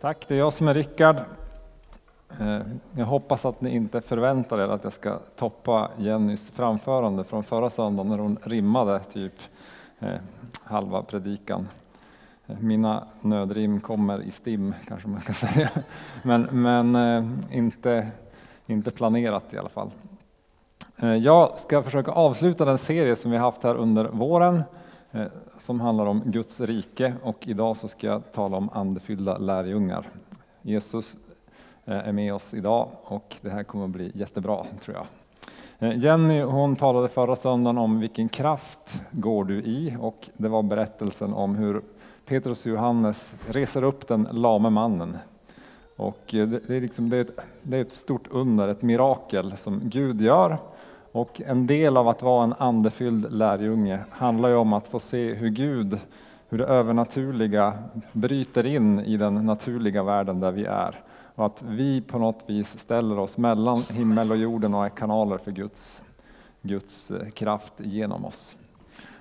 Tack, det är jag som är Rickard. Eh, jag hoppas att ni inte förväntar er att jag ska toppa Jennys framförande från förra söndagen när hon rimmade typ eh, halva predikan. Eh, mina nödrim kommer i stim kanske man kan säga, men, men inte, inte planerat i alla fall. Jag ska försöka avsluta den serie som vi haft här under våren Eh, som handlar om Guds rike och idag så ska jag tala om andefyllda lärjungar. Jesus eh, är med oss idag och det här kommer att bli jättebra tror jag. Eh, Jenny hon talade förra söndagen om vilken kraft går du i och det var berättelsen om hur Petrus och Johannes reser upp den lame mannen. Och det, är liksom, det, är ett, det är ett stort under, ett mirakel som Gud gör och en del av att vara en andefylld lärjunge handlar ju om att få se hur Gud, hur det övernaturliga bryter in i den naturliga världen där vi är. Och att vi på något vis ställer oss mellan himmel och jorden och är kanaler för Guds, Guds eh, kraft genom oss.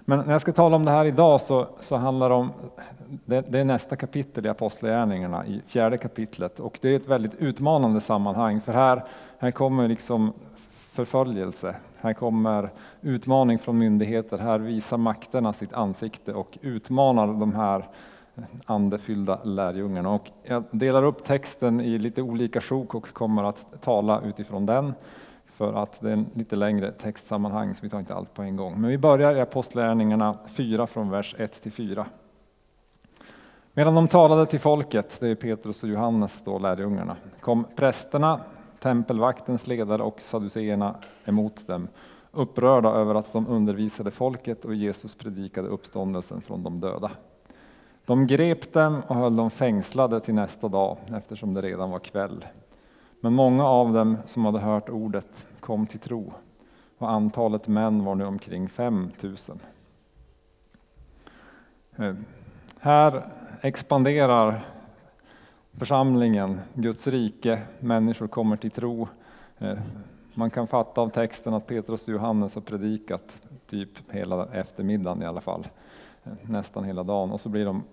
Men när jag ska tala om det här idag så, så handlar det om, det, det är nästa kapitel i Apostlagärningarna, i fjärde kapitlet. Och det är ett väldigt utmanande sammanhang för här, här kommer liksom förföljelse. Här kommer utmaning från myndigheter. Här visar makterna sitt ansikte och utmanar de här andefyllda lärjungarna. Och jag delar upp texten i lite olika sjok och kommer att tala utifrån den. För att det är en lite längre textsammanhang så vi tar inte allt på en gång. Men vi börjar i Apostlagärningarna 4 från vers 1 till 4. Medan de talade till folket, det är Petrus och Johannes då, lärjungarna, kom prästerna tempelvaktens ledare och saduceerna emot dem, upprörda över att de undervisade folket och Jesus predikade uppståndelsen från de döda. De grep dem och höll dem fängslade till nästa dag eftersom det redan var kväll. Men många av dem som hade hört ordet kom till tro och antalet män var nu omkring 5 000. Eh, här expanderar församlingen, Guds rike, människor kommer till tro. Eh, man kan fatta av texten att Petrus och Johannes har predikat typ hela eftermiddagen i alla fall, eh, nästan hela dagen och så blir de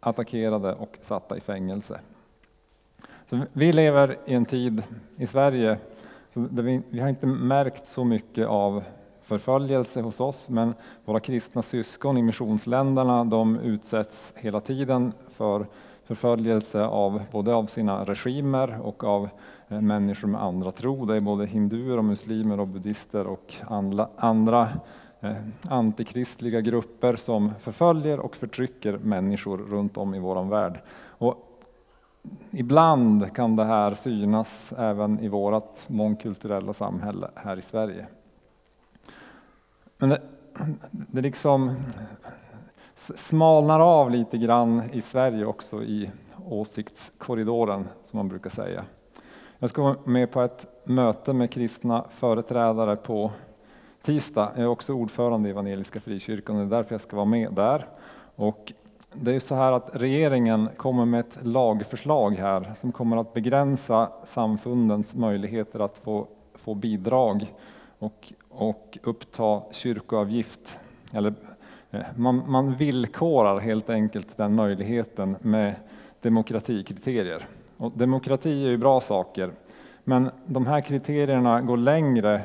attackerade och satta i fängelse. Så vi lever i en tid i Sverige där vi, vi har inte märkt så mycket av förföljelse hos oss, men våra kristna syskon i missionsländerna de utsätts hela tiden för förföljelse av både av sina regimer och av eh, människor med andra tro. Det är både hinduer och muslimer och buddister och andra eh, antikristliga grupper som förföljer och förtrycker människor runt om i vår värld. Och ibland kan det här synas även i vårt mångkulturella samhälle här i Sverige. Men det, det liksom smalnar av lite grann i Sverige också i åsiktskorridoren som man brukar säga. Jag ska vara med på ett möte med kristna företrädare på tisdag. Jag är också ordförande i Evangeliska Frikyrkan och det är därför jag ska vara med där. Och det är så här att regeringen kommer med ett lagförslag här som kommer att begränsa samfundens möjligheter att få, få bidrag och, och uppta kyrkoavgift eller man, man villkorar helt enkelt den möjligheten med demokratikriterier. Och demokrati är ju bra saker, men de här kriterierna går längre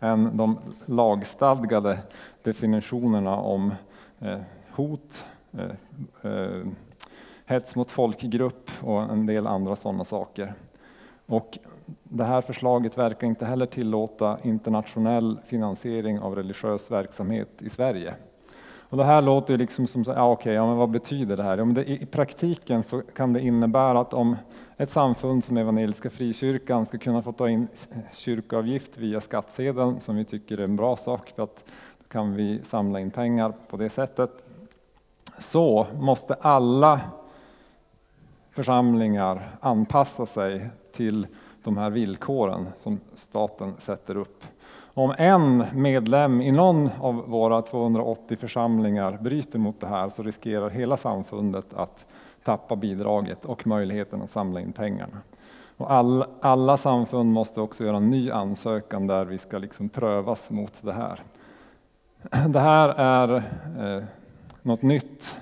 än de lagstadgade definitionerna om eh, hot, eh, eh hets mot folkgrupp och en del andra sådana saker. Och det här förslaget verkar inte heller tillåta internationell finansiering av religiös verksamhet i Sverige. Och det här låter ju liksom som, ja, okej, ja, men vad betyder det här? Ja, men det, I praktiken så kan det innebära att om ett samfund som Evangeliska Frikyrkan ska kunna få ta in kyrkoavgift via skattsedeln, som vi tycker är en bra sak, för att då kan vi samla in pengar på det sättet, så måste alla församlingar anpassa sig till de här villkoren som staten sätter upp. Om en medlem i någon av våra 280 församlingar bryter mot det här så riskerar hela samfundet att tappa bidraget och möjligheten att samla in pengarna. Och all, alla samfund måste också göra en ny ansökan där vi ska liksom prövas mot det här. Det här är eh, något nytt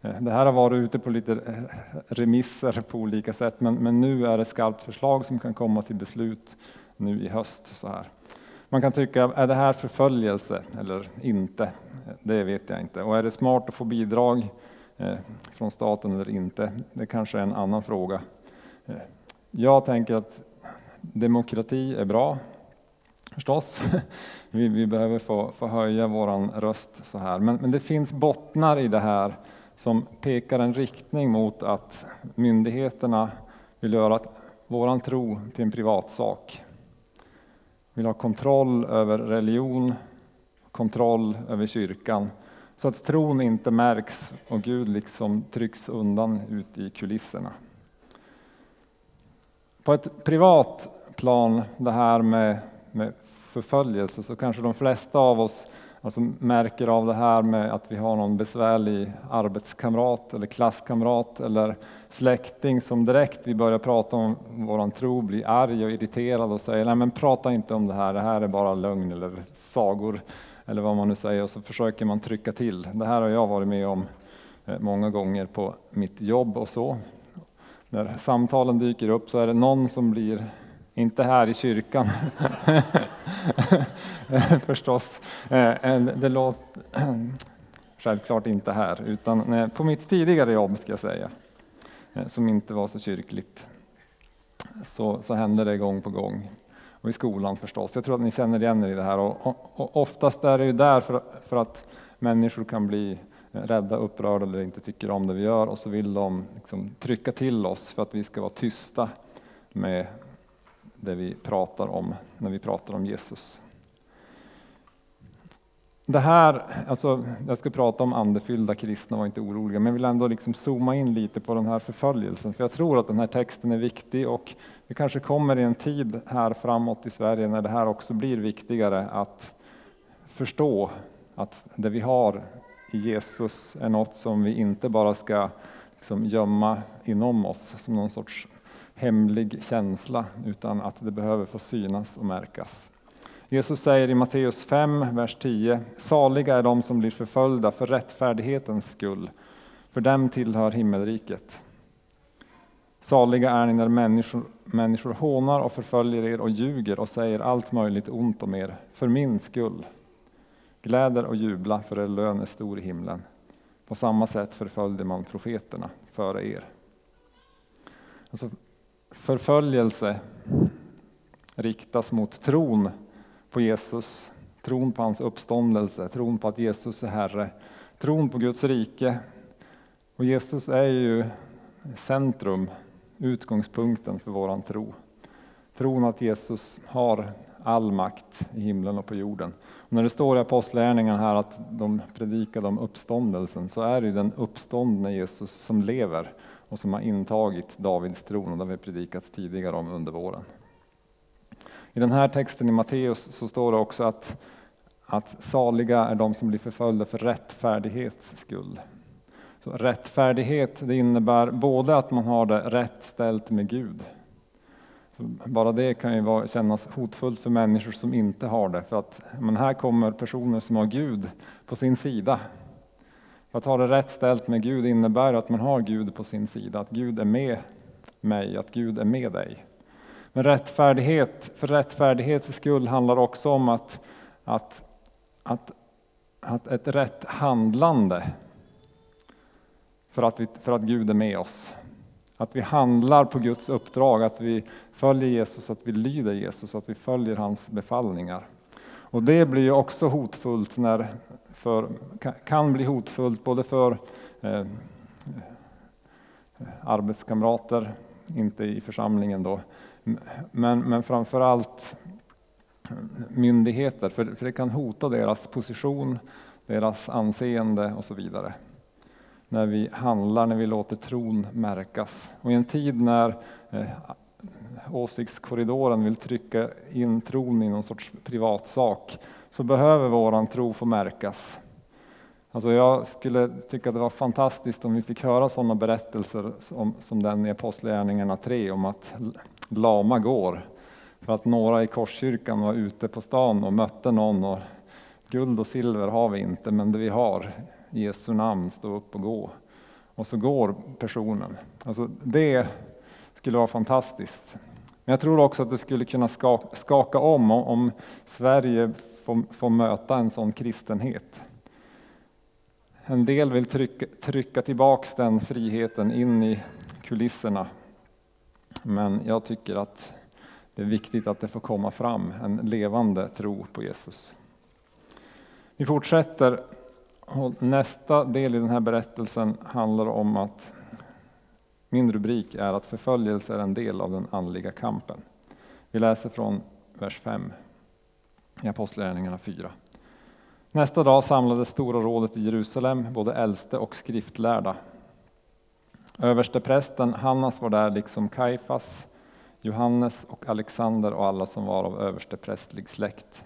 eh, det här har varit ute på lite eh, remisser på olika sätt, men, men nu är det skarpt förslag som kan komma till beslut nu i höst. Så här. Man kan tycka, är det här förföljelse eller inte? Det vet jag inte. Och är det smart att få bidrag eh, från staten eller inte? Det kanske är en annan fråga. Eh, jag tänker att demokrati är bra, förstås. Vi, vi behöver få, få höja vår röst så här. Men, men det finns bottnar i det här som pekar en riktning mot att myndigheterna vill göra våran tro till en privatsak. Vill ha kontroll över religion, kontroll över kyrkan. Så att tron inte märks och Gud liksom trycks undan ut i kulisserna. På ett privat plan, det här med, med förföljelse, så kanske de flesta av oss alltså märker av det här med att vi har någon besvärlig arbetskamrat eller klasskamrat eller släkting som direkt vi börjar prata om våran tro blir arg och irriterad och säger nej men prata inte om det här, det här är bara lögn eller sagor eller vad man nu säger och så försöker man trycka till. Det här har jag varit med om eh, många gånger på mitt jobb och så. När samtalen dyker upp så är det någon som blir inte här i kyrkan förstås. Eh, det låter självklart inte här, utan eh, på mitt tidigare jobb ska jag säga, eh, som inte var så kyrkligt. Så, så hände det gång på gång. Och i skolan förstås. Jag tror att ni känner igen er i det här. Och, och, och oftast är det ju där för, för att människor kan bli rädda, upprörda eller inte tycker om det vi gör och så vill de liksom trycka till oss för att vi ska vara tysta med det vi pratar om när vi pratar om Jesus. Det här, alltså, jag ska prata om andefyllda kristna, var inte oroliga, men jag vill ändå liksom zooma in lite på den här förföljelsen, för jag tror att den här texten är viktig och vi kanske kommer i en tid här framåt i Sverige när det här också blir viktigare att förstå att det vi har i Jesus är något som vi inte bara ska liksom gömma inom oss som någon sorts hemlig känsla, utan att det behöver få synas och märkas. Jesus säger i Matteus 5, vers 10, saliga är de som blir förföljda för rättfärdighetens skull, för dem tillhör himmelriket. Saliga är ni när människor, människor hånar och förföljer er och ljuger och säger allt möjligt ont om er, för min skull. Gläder och jubla, för er lön är stor i himlen. På samma sätt förföljde man profeterna före er. Alltså, förföljelse riktas mot tron på Jesus, tron på hans uppståndelse, tron på att Jesus är Herre, tron på Guds rike. Och Jesus är ju centrum, utgångspunkten för våran tro. Tron att Jesus har all makt i himlen och på jorden. Och när det står i Apostlagärningarna här att de predikade om uppståndelsen så är det den uppståndne Jesus som lever och som har intagit Davids tron och det har vi predikat tidigare om under våren. I den här texten i Matteus så står det också att, att saliga är de som blir förföljda för rättfärdighets skull. Så rättfärdighet det innebär både att man har det rätt ställt med Gud. Så bara det kan ju vara, kännas hotfullt för människor som inte har det. För att men här kommer personer som har Gud på sin sida att ha det rätt ställt med Gud innebär att man har Gud på sin sida, att Gud är med mig, att Gud är med dig. Men rättfärdighet, för rättfärdighets skull handlar också om att, att, att, att ett rätt handlande för att, vi, för att Gud är med oss. Att vi handlar på Guds uppdrag, att vi följer Jesus, att vi lyder Jesus, att vi följer hans befallningar. Och det blir ju också hotfullt när, för, kan bli hotfullt både för eh, arbetskamrater, inte i församlingen då, men, men framför allt myndigheter, för, för det kan hota deras position, deras anseende och så vidare. När vi handlar, när vi låter tron märkas. Och i en tid när eh, åsiktskorridoren vill trycka in tron i någon sorts privatsak så behöver våran tro få märkas. Alltså jag skulle tycka att det var fantastiskt om vi fick höra sådana berättelser som, som den i Apostlagärningarna 3 om att lama går. För att några i Korskyrkan var ute på stan och mötte någon och guld och silver har vi inte men det vi har, i Jesu namn, stå upp och gå. och så går personen. Alltså det skulle vara fantastiskt. Men jag tror också att det skulle kunna skaka om om Sverige få, få möta en sån kristenhet. En del vill trycka, trycka tillbaks den friheten in i kulisserna. Men jag tycker att det är viktigt att det får komma fram en levande tro på Jesus. Vi fortsätter. Nästa del i den här berättelsen handlar om att min rubrik är att förföljelse är en del av den andliga kampen. Vi läser från vers 5 i Apostlagärningarna 4. Nästa dag samlades Stora rådet i Jerusalem, både äldste och skriftlärda. Översteprästen Hannas var där liksom Kaifas, Johannes och Alexander och alla som var av översteprästlig släkt.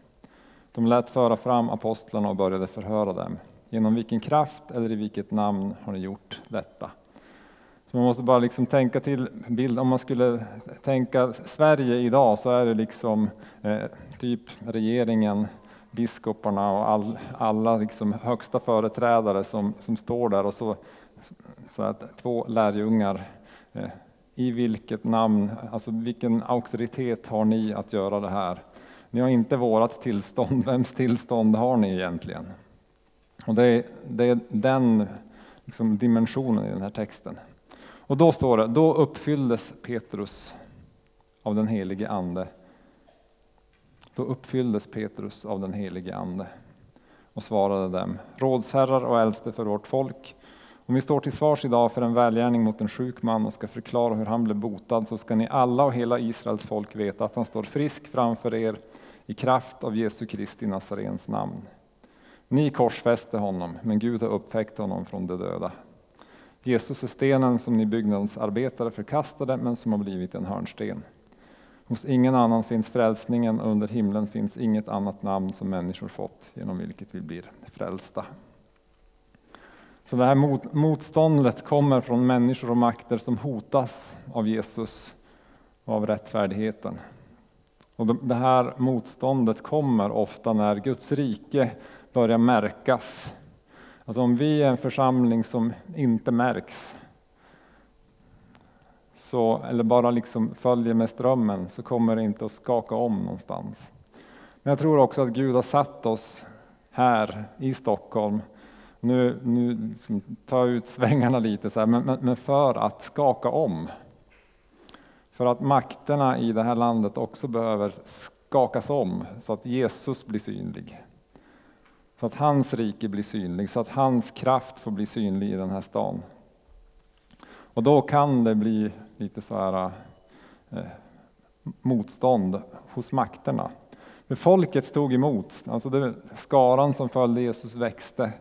De lät föra fram apostlarna och började förhöra dem. Genom vilken kraft eller i vilket namn har ni gjort detta? Så man måste bara liksom tänka till bild, om man skulle tänka Sverige idag så är det liksom eh, typ regeringen, biskoparna och all, alla liksom högsta företrädare som, som står där och så, så att två lärjungar eh, i vilket namn, alltså vilken auktoritet har ni att göra det här? Ni har inte vårat tillstånd, vems tillstånd har ni egentligen? Och det, är, det är den liksom dimensionen i den här texten. Och då står det, då uppfylldes Petrus av den helige Ande. Då uppfylldes Petrus av den helige Ande och svarade dem, rådsherrar och äldste för vårt folk, om vi står till svars idag för en välgärning mot en sjuk man och ska förklara hur han blev botad så ska ni alla och hela Israels folk veta att han står frisk framför er i kraft av Jesu Kristi Nazarens namn. Ni korsfäste honom, men Gud har uppväckt honom från de döda. Jesus är stenen som ni byggnadsarbetare förkastade, men som har blivit en hörnsten. Hos ingen annan finns frälsningen och under himlen finns inget annat namn som människor fått genom vilket vi blir frälsta. Så det här motståndet kommer från människor och makter som hotas av Jesus och av rättfärdigheten. Och det här motståndet kommer ofta när Guds rike börjar märkas. Alltså om vi är en församling som inte märks, så, eller bara liksom följer med strömmen, så kommer det inte att skaka om någonstans. Men jag tror också att Gud har satt oss här i Stockholm nu, nu liksom tar jag ut svängarna lite, så här, men, men, men för att skaka om. För att makterna i det här landet också behöver skakas om så att Jesus blir synlig. Så att hans rike blir synlig, så att hans kraft får bli synlig i den här stan. Och då kan det bli lite så här eh, motstånd hos makterna. Men folket stod emot, alltså det, skaran som följde Jesus växte.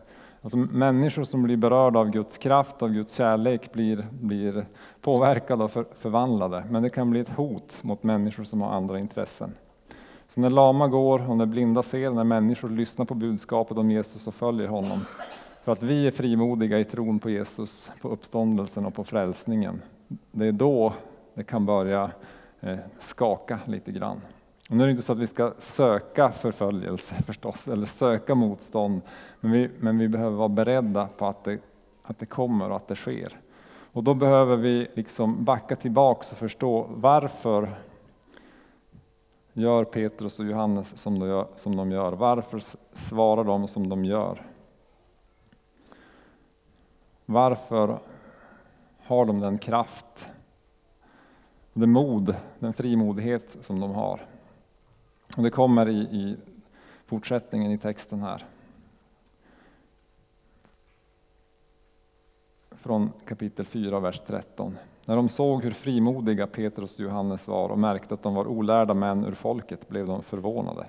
Alltså människor som blir berörda av Guds kraft, av Guds kärlek blir, blir påverkade och för, förvandlade. Men det kan bli ett hot mot människor som har andra intressen. Så när lama går och när blinda ser, när människor lyssnar på budskapet om Jesus och följer honom. För att vi är frimodiga i tron på Jesus, på uppståndelsen och på frälsningen. Det är då det kan börja eh, skaka lite grann. Och nu är det inte så att vi ska söka förföljelse förstås, eller söka motstånd, men vi, men vi behöver vara beredda på att det, att det kommer och att det sker. Och då behöver vi liksom backa tillbaks och förstå varför gör Petrus och Johannes som de gör. Som de gör. Varför svarar de som de gör? Varför har de den kraft, det mod, den frimodighet som de har? Och det kommer i, i fortsättningen i texten här. Från kapitel 4, vers 13. När de såg hur frimodiga Petrus och Johannes var och märkte att de var olärda män ur folket blev de förvånade.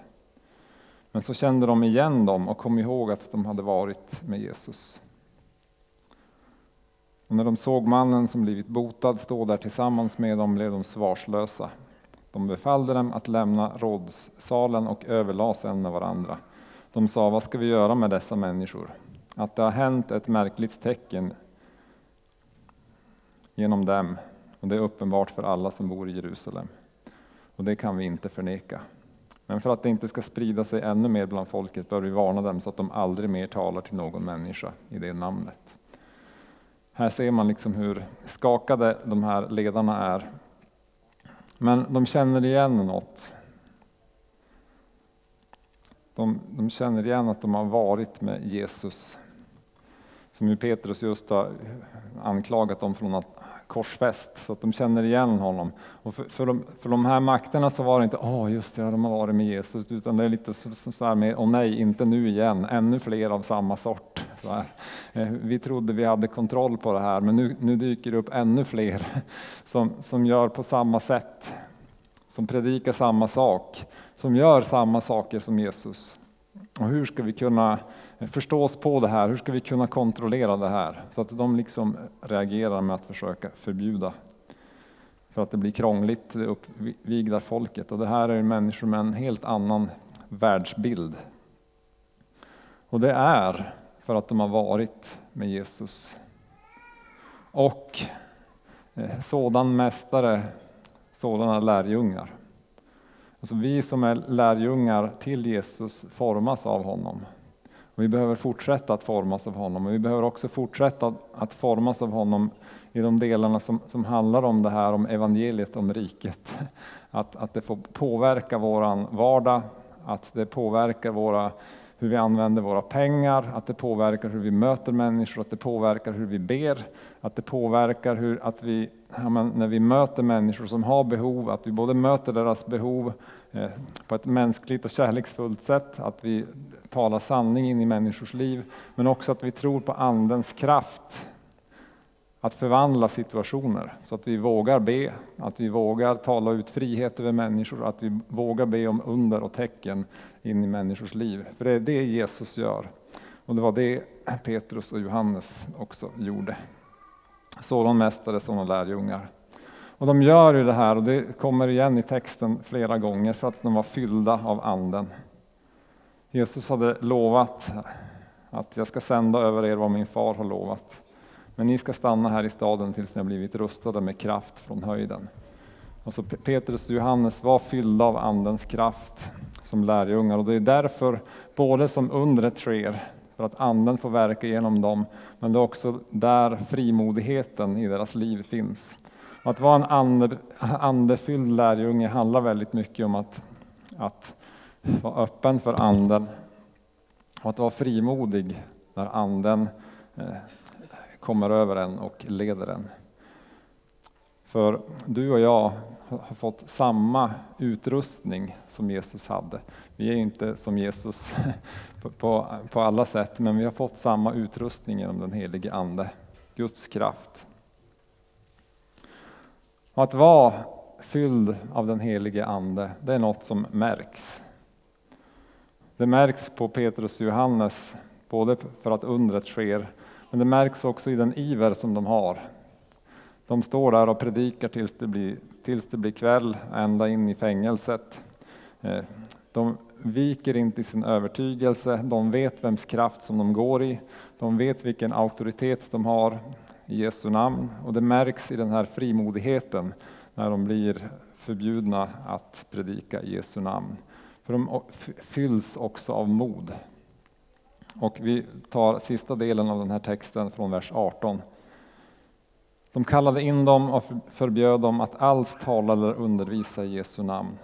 Men så kände de igen dem och kom ihåg att de hade varit med Jesus. Och när de såg mannen som blivit botad stå där tillsammans med dem blev de svarslösa de befallde dem att lämna rådssalen och överlade sig med varandra. De sa, vad ska vi göra med dessa människor? Att det har hänt ett märkligt tecken genom dem, och det är uppenbart för alla som bor i Jerusalem. Och det kan vi inte förneka. Men för att det inte ska sprida sig ännu mer bland folket bör vi varna dem så att de aldrig mer talar till någon människa i det namnet. Här ser man liksom hur skakade de här ledarna är. Men de känner igen något. De, de känner igen att de har varit med Jesus. Som ju Petrus just har anklagat dem från att korsfäst, så att de känner igen honom. Och för, för, de, för de här makterna så var det inte, åh oh, just det, de har varit med Jesus, utan det är lite så, så här med, åh nej, inte nu igen, ännu fler av samma sort. Så här. Eh, vi trodde vi hade kontroll på det här, men nu, nu dyker det upp ännu fler som, som gör på samma sätt, som predikar samma sak, som gör samma saker som Jesus. Och hur ska vi kunna förstå oss på det här? Hur ska vi kunna kontrollera det här? Så att de liksom reagerar med att försöka förbjuda. För att det blir krångligt, det uppviglar folket. Och det här är människor med en helt annan världsbild. Och det är för att de har varit med Jesus. Och eh, sådan mästare, sådana lärjungar. Alltså vi som är lärjungar till Jesus formas av honom. Och vi behöver fortsätta att formas av honom och vi behöver också fortsätta att formas av honom i de delarna som, som handlar om det här om evangeliet, om riket. Att, att det får påverka våran vardag, att det påverkar våra, hur vi använder våra pengar, att det påverkar hur vi möter människor, att det påverkar hur vi ber, att det påverkar hur att vi, ja, när vi möter människor som har behov, att vi både möter deras behov eh, på ett mänskligt och kärleksfullt sätt, att vi talar sanning in i människors liv, men också att vi tror på Andens kraft att förvandla situationer så att vi vågar be, att vi vågar tala ut frihet över människor, att vi vågar be om under och tecken in i människors liv. För det är det Jesus gör. Och det var det Petrus och Johannes också gjorde. Sådan mästare, sådana lärjungar. Och de gör ju det här, och det kommer igen i texten flera gånger, för att de var fyllda av Anden. Jesus hade lovat att jag ska sända över er vad min far har lovat. Men ni ska stanna här i staden tills ni har blivit rustade med kraft från höjden. Och så Petrus och Johannes var fyllda av Andens kraft som lärjungar och det är därför både som undret sker, för att Anden får verka genom dem, men det är också där frimodigheten i deras liv finns. Och att vara en ande, andefylld lärjunge handlar väldigt mycket om att, att vara öppen för Anden och att vara frimodig när Anden eh, kommer över en och leder en. För du och jag har fått samma utrustning som Jesus hade. Vi är inte som Jesus på, på alla sätt, men vi har fått samma utrustning genom den helige Ande, Guds kraft. Och att vara fylld av den helige Ande, det är något som märks. Det märks på Petrus och Johannes, både för att undret sker, men det märks också i den iver som de har. De står där och predikar tills det blir, tills det blir kväll, ända in i fängelset. Eh, de viker inte i sin övertygelse, de vet vems kraft som de går i, de vet vilken auktoritet de har i Jesu namn och det märks i den här frimodigheten när de blir förbjudna att predika i Jesu namn. För de fylls också av mod. Och vi tar sista delen av den här texten från vers 18. De kallade in dem och förbjöd dem att alls tala eller undervisa i Jesu namn.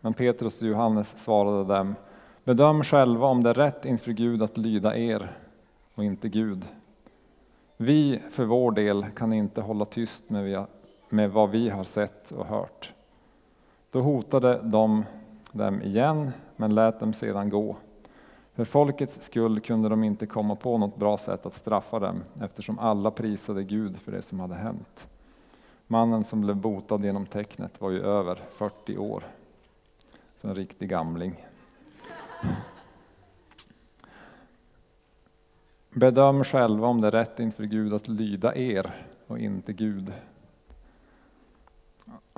Men Petrus och Johannes svarade dem, bedöm själva om det är rätt inför Gud att lyda er och inte Gud. Vi för vår del kan inte hålla tyst med, vad vi har sett och hört. Då hotade de dem igen, men lät dem sedan gå. För folkets skull kunde de inte komma på något bra sätt att straffa dem, eftersom alla prisade Gud för det som hade hänt. Mannen som blev botad genom tecknet var ju över 40 år. Så en riktig gamling. Bedöm själva om det är rätt inför Gud att lyda er och inte Gud.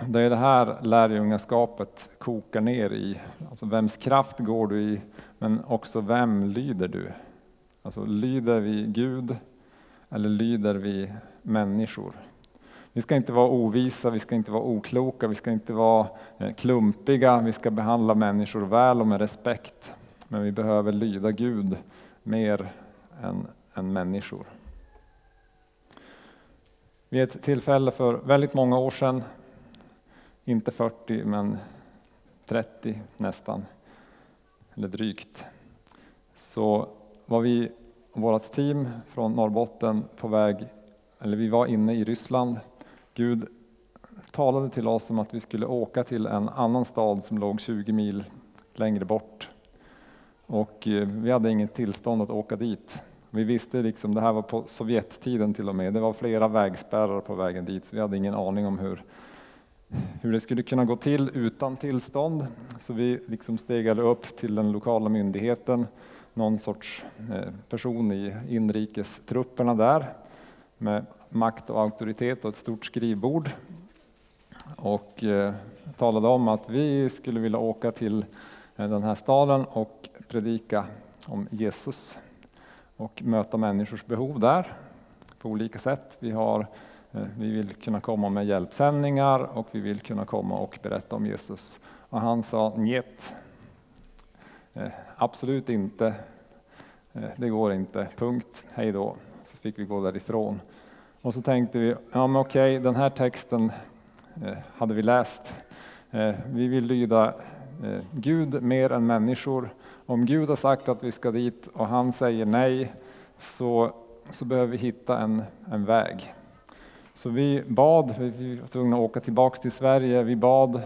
Det är det här lärjungaskapet kokar ner i. Alltså vems kraft går du i, men också vem lyder du? Alltså lyder vi Gud eller lyder vi människor? Vi ska inte vara ovisa, vi ska inte vara okloka, vi ska inte vara eh, klumpiga, vi ska behandla människor väl och med respekt. Men vi behöver lyda Gud mer än, än människor. vid ett tillfälle för väldigt många år sedan, inte 40 men 30 nästan, eller drygt, så var vi och vårt team från Norrbotten på väg, eller vi var inne i Ryssland. Gud talade till oss om att vi skulle åka till en annan stad som låg 20 mil längre bort. Och eh, vi hade inget tillstånd att åka dit. Vi visste liksom, det här var på Sovjettiden till och med, det var flera vägspärrar på vägen dit, så vi hade ingen aning om hur, hur det skulle kunna gå till utan tillstånd. Så vi liksom stegade upp till den lokala myndigheten, någon sorts eh, person i inrikestrupperna där med makt och auktoritet och ett stort skrivbord och eh, talade om att vi skulle vilja åka till eh, den här staden och predika om Jesus och möta människors behov där på olika sätt. Vi, har, eh, vi vill kunna komma med hjälpsändningar och vi vill kunna komma och berätta om Jesus. Och han sa njet, eh, absolut inte, det går inte, punkt, hej då. Så fick vi gå därifrån. Och så tänkte vi, ja men okej, den här texten eh, hade vi läst. Eh, vi vill lyda eh, Gud mer än människor. Om Gud har sagt att vi ska dit och han säger nej så, så behöver vi hitta en, en väg. Så vi bad, vi var tvungna att åka tillbaks till Sverige, vi bad,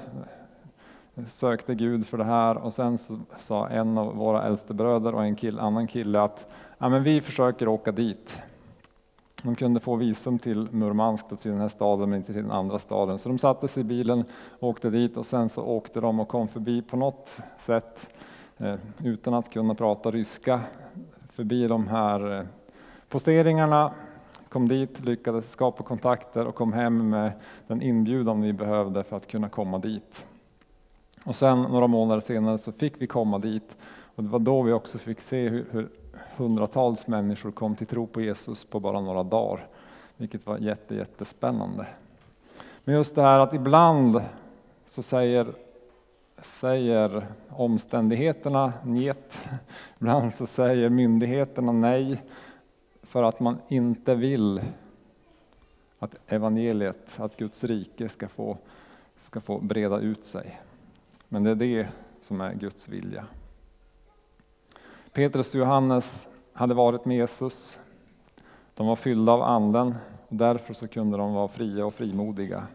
sökte Gud för det här och sen så sa en av våra äldste bröder och en kill, annan kille att ja, men vi försöker åka dit. De kunde få visum till Murmansk, till den här staden, men inte till den andra staden. Så de satte sig i bilen, åkte dit och sen så åkte de och kom förbi på något sätt, eh, utan att kunna prata ryska, förbi de här eh, posteringarna, kom dit, lyckades skapa kontakter och kom hem med den inbjudan vi behövde för att kunna komma dit. Och sen några månader senare så fick vi komma dit och det var då vi också fick se hur, hur hundratals människor kom till tro på Jesus på bara några dagar, vilket var jätte, jättespännande. Men just det här att ibland så säger, säger omständigheterna njet, ibland så säger myndigheterna nej för att man inte vill att evangeliet, att Guds rike ska få, ska få breda ut sig. Men det är det som är Guds vilja. Petrus och Johannes hade varit med Jesus. De var fyllda av anden och därför så kunde de vara fria och frimodiga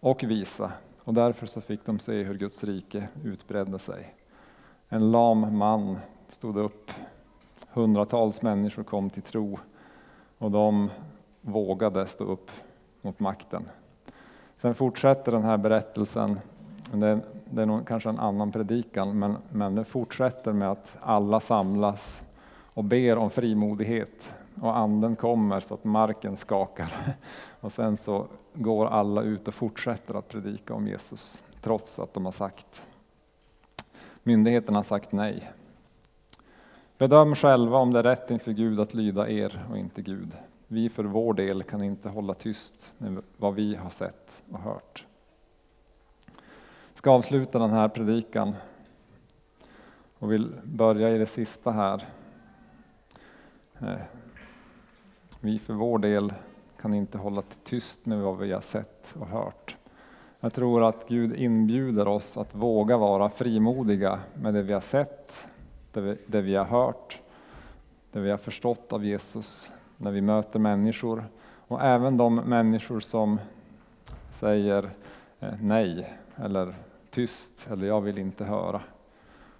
och visa. Och därför så fick de se hur Guds rike utbredde sig. En lam man stod upp, hundratals människor kom till tro och de vågade stå upp mot makten. Sen fortsätter den här berättelsen, det är, det är nog kanske en annan predikan, men, men det fortsätter med att alla samlas och ber om frimodighet och anden kommer så att marken skakar. Och sen så går alla ut och fortsätter att predika om Jesus trots att de har sagt Myndigheterna har sagt nej. Bedöm själva om det är rätt inför Gud att lyda er och inte Gud. Vi för vår del kan inte hålla tyst med vad vi har sett och hört. Ska avsluta den här predikan och vill börja i det sista här. Eh, vi för vår del kan inte hålla tyst med vad vi har sett och hört. Jag tror att Gud inbjuder oss att våga vara frimodiga med det vi har sett, det vi, det vi har hört, det vi har förstått av Jesus när vi möter människor och även de människor som säger eh, nej eller tyst eller jag vill inte höra.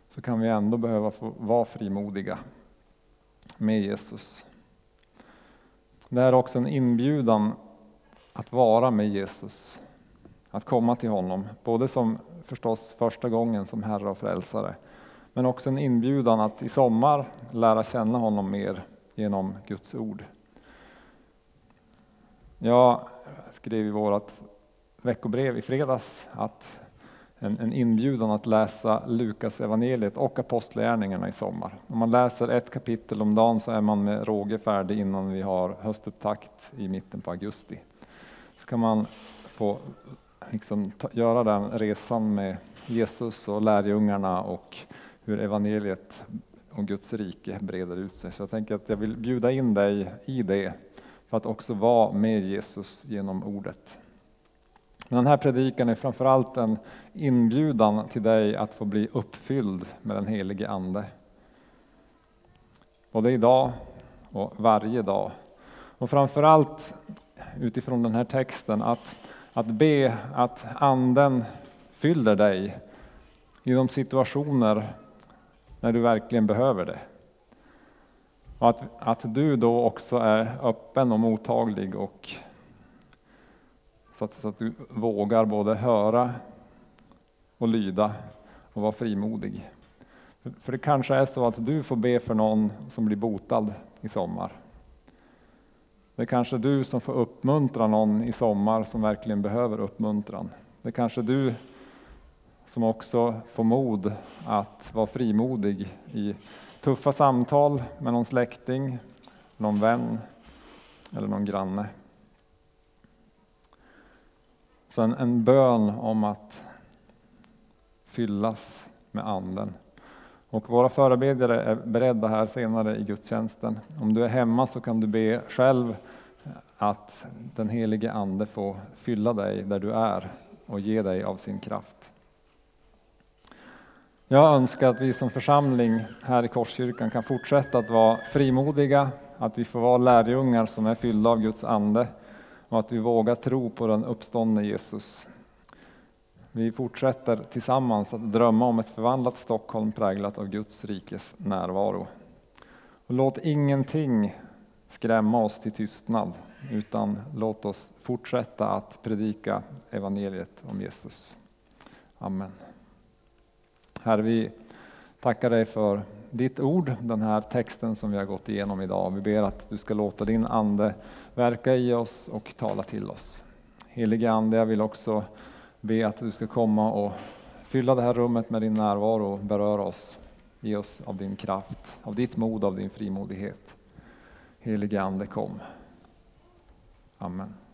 Så kan vi ändå behöva få vara frimodiga med Jesus. Det är också en inbjudan att vara med Jesus, att komma till honom, både som förstås första gången som Herre och Frälsare, men också en inbjudan att i sommar lära känna honom mer genom Guds ord. Jag skrev i vårt veckobrev i fredags att en, en inbjudan att läsa Lukas evangeliet och Apostlagärningarna i sommar. Om man läser ett kapitel om dagen så är man med råge färdig innan vi har höstupptakt i mitten på augusti. Så kan man få liksom, ta, göra den resan med Jesus och lärjungarna och hur evangeliet och Guds rike breder ut sig. Så jag tänker att jag vill bjuda in dig i det för att också vara med Jesus genom ordet. Men den här predikan är framförallt en inbjudan till dig att få bli uppfylld med den helige Ande. Både idag och varje dag. Och framförallt utifrån den här texten att, att be att Anden fyller dig i de situationer när du verkligen behöver det. Och att, att du då också är öppen och mottaglig och så att, så att du vågar både höra och lyda och vara frimodig. För, för det kanske är så att du får be för någon som blir botad i sommar. Det är kanske du som får uppmuntra någon i sommar som verkligen behöver uppmuntran. Det är kanske du som också får mod att vara frimodig i tuffa samtal med någon släkting, någon vän eller någon granne. Så en, en bön om att fyllas med anden. Och våra förebedjare är beredda här senare i gudstjänsten. Om du är hemma så kan du be själv att den helige Ande får fylla dig där du är och ge dig av sin kraft. Jag önskar att vi som församling här i Korskyrkan kan fortsätta att vara frimodiga, att vi får vara lärjungar som är fyllda av Guds ande och att vi vågar tro på den uppståndne Jesus. Vi fortsätter tillsammans att drömma om ett förvandlat Stockholm präglat av Guds rikes närvaro. Och låt ingenting skrämma oss till tystnad, utan låt oss fortsätta att predika evangeliet om Jesus. Amen. Herre, vi tackar dig för ditt ord, den här texten som vi har gått igenom idag. Vi ber att du ska låta din Ande verka i oss och tala till oss. Helige Ande, jag vill också be att du ska komma och fylla det här rummet med din närvaro och beröra oss. Ge oss av din kraft, av ditt mod, av din frimodighet. Helige Ande kom. Amen.